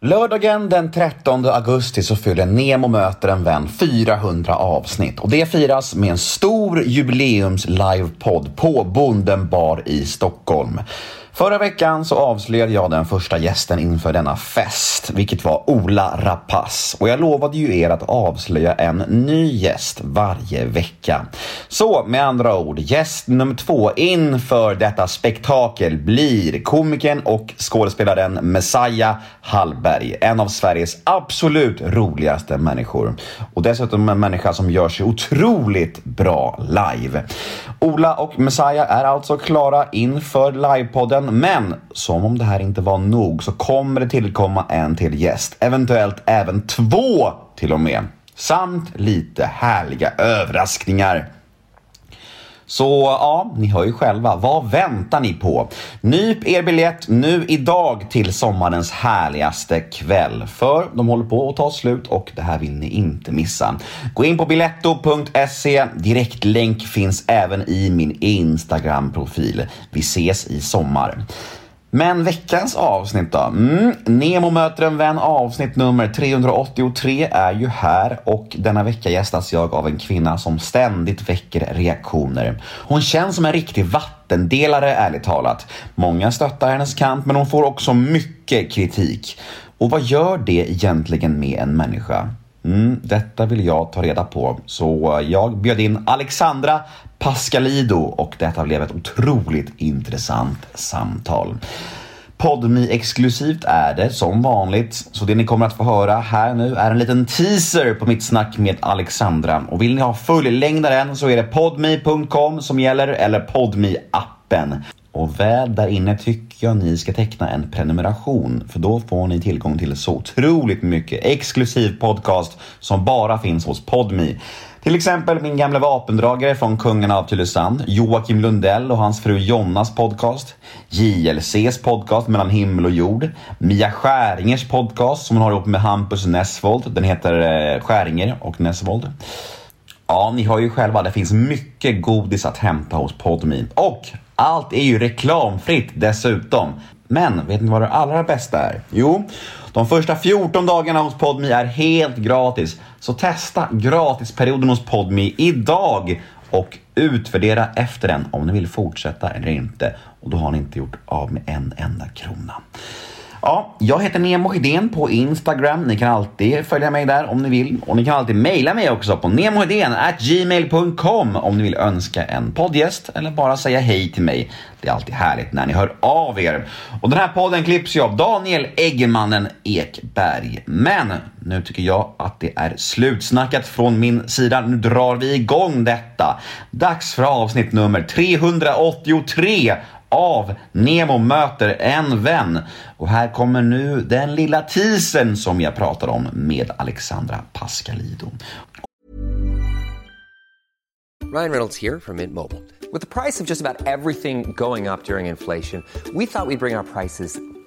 Lördagen den 13 augusti så fyller Nemo möter en vän 400 avsnitt och det firas med en stor jubileums livepodd på Bonden bar i Stockholm. Förra veckan så avslöjade jag den första gästen inför denna fest, vilket var Ola Rapace. Och jag lovade ju er att avslöja en ny gäst varje vecka. Så med andra ord, gäst nummer två inför detta spektakel blir komikern och skådespelaren Messiah Hallberg. En av Sveriges absolut roligaste människor. Och dessutom en människa som gör sig otroligt bra live. Ola och Messiah är alltså klara inför livepodden Mm. men som om det här inte var nog så kommer det tillkomma en till gäst. Eventuellt även två till och med. Samt lite härliga överraskningar. Så ja, ni hör ju själva. Vad väntar ni på? Nyp er biljett nu idag till sommarens härligaste kväll. För de håller på att ta slut och det här vill ni inte missa. Gå in på biletto.se. Direktlänk finns även i min Instagram-profil. Vi ses i sommar. Men veckans avsnitt då? Mm, Nemo möter en vän avsnitt nummer 383 är ju här och denna vecka gästas jag av en kvinna som ständigt väcker reaktioner. Hon känns som en riktig vattendelare ärligt talat. Många stöttar hennes kamp men hon får också mycket kritik. Och vad gör det egentligen med en människa? Mm, detta vill jag ta reda på, så jag bjöd in Alexandra Pascalido och detta blev ett otroligt intressant samtal. Podmi exklusivt är det som vanligt, så det ni kommer att få höra här nu är en liten teaser på mitt snack med Alexandra. Och vill ni ha fullängdaren så är det podmi.com som gäller eller podmi appen och väl där inne tycker jag ni ska teckna en prenumeration för då får ni tillgång till så otroligt mycket exklusiv podcast som bara finns hos Podmi. Till exempel min gamla vapendragare från Kungarna av Tylösand, Joakim Lundell och hans fru Jonnas podcast, JLCs podcast Mellan himmel och jord, Mia Skäringers podcast som hon har ihop med Hampus Nessvold, den heter eh, Skäringer och Nessvold. Ja, ni hör ju själva, det finns mycket godis att hämta hos Podme. Och allt är ju reklamfritt dessutom. Men vet ni vad det allra bästa är? Jo, de första 14 dagarna hos Podme är helt gratis. Så testa gratisperioden hos Podme idag och utvärdera efter den om ni vill fortsätta eller inte. Och då har ni inte gjort av med en enda krona. Ja, jag heter Nemo Hedén på Instagram. Ni kan alltid följa mig där om ni vill. Och ni kan alltid mejla mig också på gmail.com om ni vill önska en poddgäst eller bara säga hej till mig. Det är alltid härligt när ni hör av er. Och den här podden klipps ju av Daniel Eggemannen Ekberg. Men nu tycker jag att det är slutsnackat från min sida. Nu drar vi igång detta. Dags för avsnitt nummer 383 av Nemo möter en vän. Och här kommer nu den lilla teasern som jag pratade om med Alexandra Pascalido. Ryan Reynolds här från Mint Mobile. Med priset på nästan allt som går upp under inflationen, trodde vi att vi skulle bring våra priser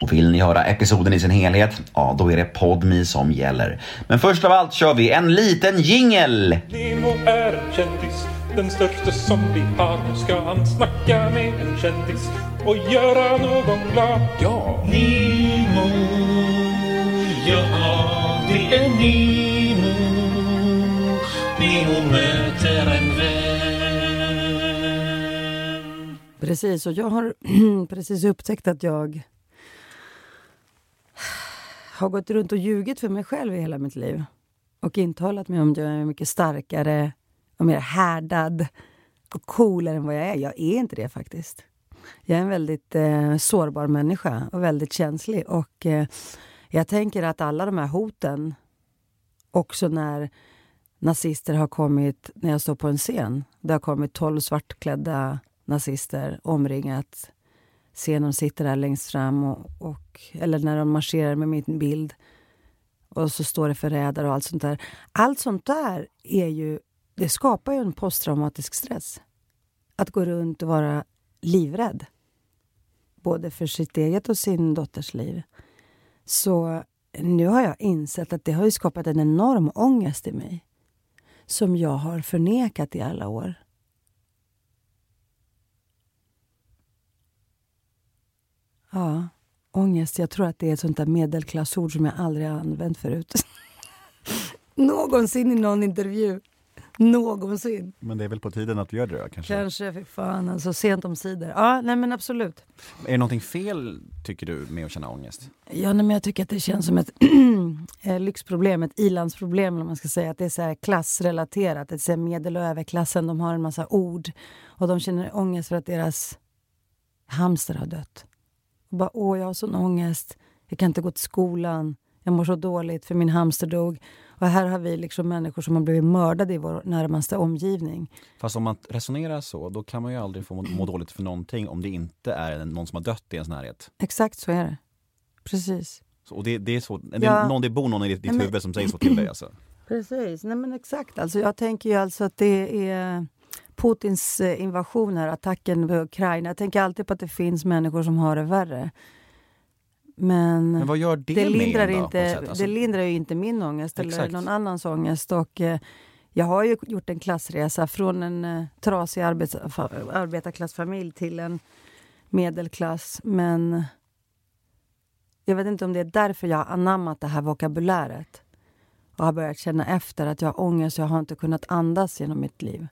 Och vill ni höra episoden i sin helhet? Ja, då är det Podmi som gäller. Men först av allt kör vi en liten jingel! Nemo är en kändis, den största som vi har. Nu ska han snacka med en kändis och göra någon glad. Ja! Nemo, ja det är Nemo. Nemo möter en vän. Precis, och jag har precis upptäckt att jag har gått runt och ljugit för mig själv i hela mitt liv. Och intalat mig om att jag är mycket starkare och mer härdad och coolare än vad jag är. Jag är inte det faktiskt. Jag är en väldigt eh, sårbar människa och väldigt känslig. Och eh, jag tänker att alla de här hoten, också när nazister har kommit, när jag står på en scen, det har kommit tolv svartklädda nazister omringat scenen sitter där längst fram och, och, eller när de marscherar med min bild och så står det förrädare och allt sånt där. Allt sånt där är ju, det skapar ju en posttraumatisk stress. Att gå runt och vara livrädd. Både för sitt eget och sin dotters liv. Så nu har jag insett att det har skapat en enorm ångest i mig. Som jag har förnekat i alla år. Ja, ångest. Jag tror att det är ett sånt där medelklassord som jag aldrig har använt förut. Någonsin i någon intervju. Någonsin. Men det är väl på tiden att vi gör det då, kanske? Kanske, för fan alltså. Sent om sidor. Ja, nej men absolut. Är det någonting fel, tycker du, med att känna ångest? Ja, nej, men jag tycker att det känns som ett eh, lyxproblem, ett ilandsproblem eller man ska säga. Att det är så klassrelaterat. Det är medel och överklassen, de har en massa ord. Och de känner ångest för att deras hamster har dött. Och bara, åh, jag har sån ångest. Jag kan inte gå till skolan. Jag mår så dåligt för min hamster dog. Och här har vi liksom människor som har blivit mördade i vår närmaste omgivning. Fast om man resonerar så, då kan man ju aldrig få må, må dåligt för någonting om det inte är någon som har dött i ens närhet. Exakt så är det. Precis. Så, och det, det är så, det, Ja. någon, det bor någon i ditt, ditt huvud som säger så till dig alltså. Precis. Nej, men exakt. Alltså, jag tänker ju alltså att det är Putins eh, invasion här, attacken på Ukraina. Jag tänker alltid på att det finns människor som har det värre. Men, Men vad gör det, det med lindrar, då, på inte, sätt? Alltså, det lindrar ju inte min ångest eller Exakt. någon annans ångest. Och, eh, jag har ju gjort en klassresa från en eh, trasig arbets, fa- arbetarklassfamilj till en medelklass. Men jag vet inte om det är därför jag har anammat det här vokabuläret och har börjat känna efter att jag har ångest och jag har inte kunnat andas genom mitt liv.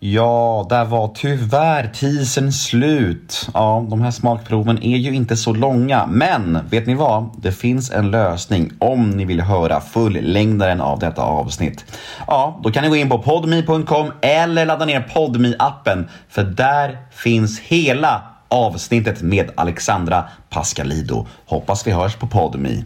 Ja, där var tyvärr tisen slut. Ja, de här smakproven är ju inte så långa. Men vet ni vad? Det finns en lösning om ni vill höra fullängdaren av detta avsnitt. Ja, då kan ni gå in på podme.com eller ladda ner podme appen För där finns hela avsnittet med Alexandra Pascalido. Hoppas vi hörs på podme.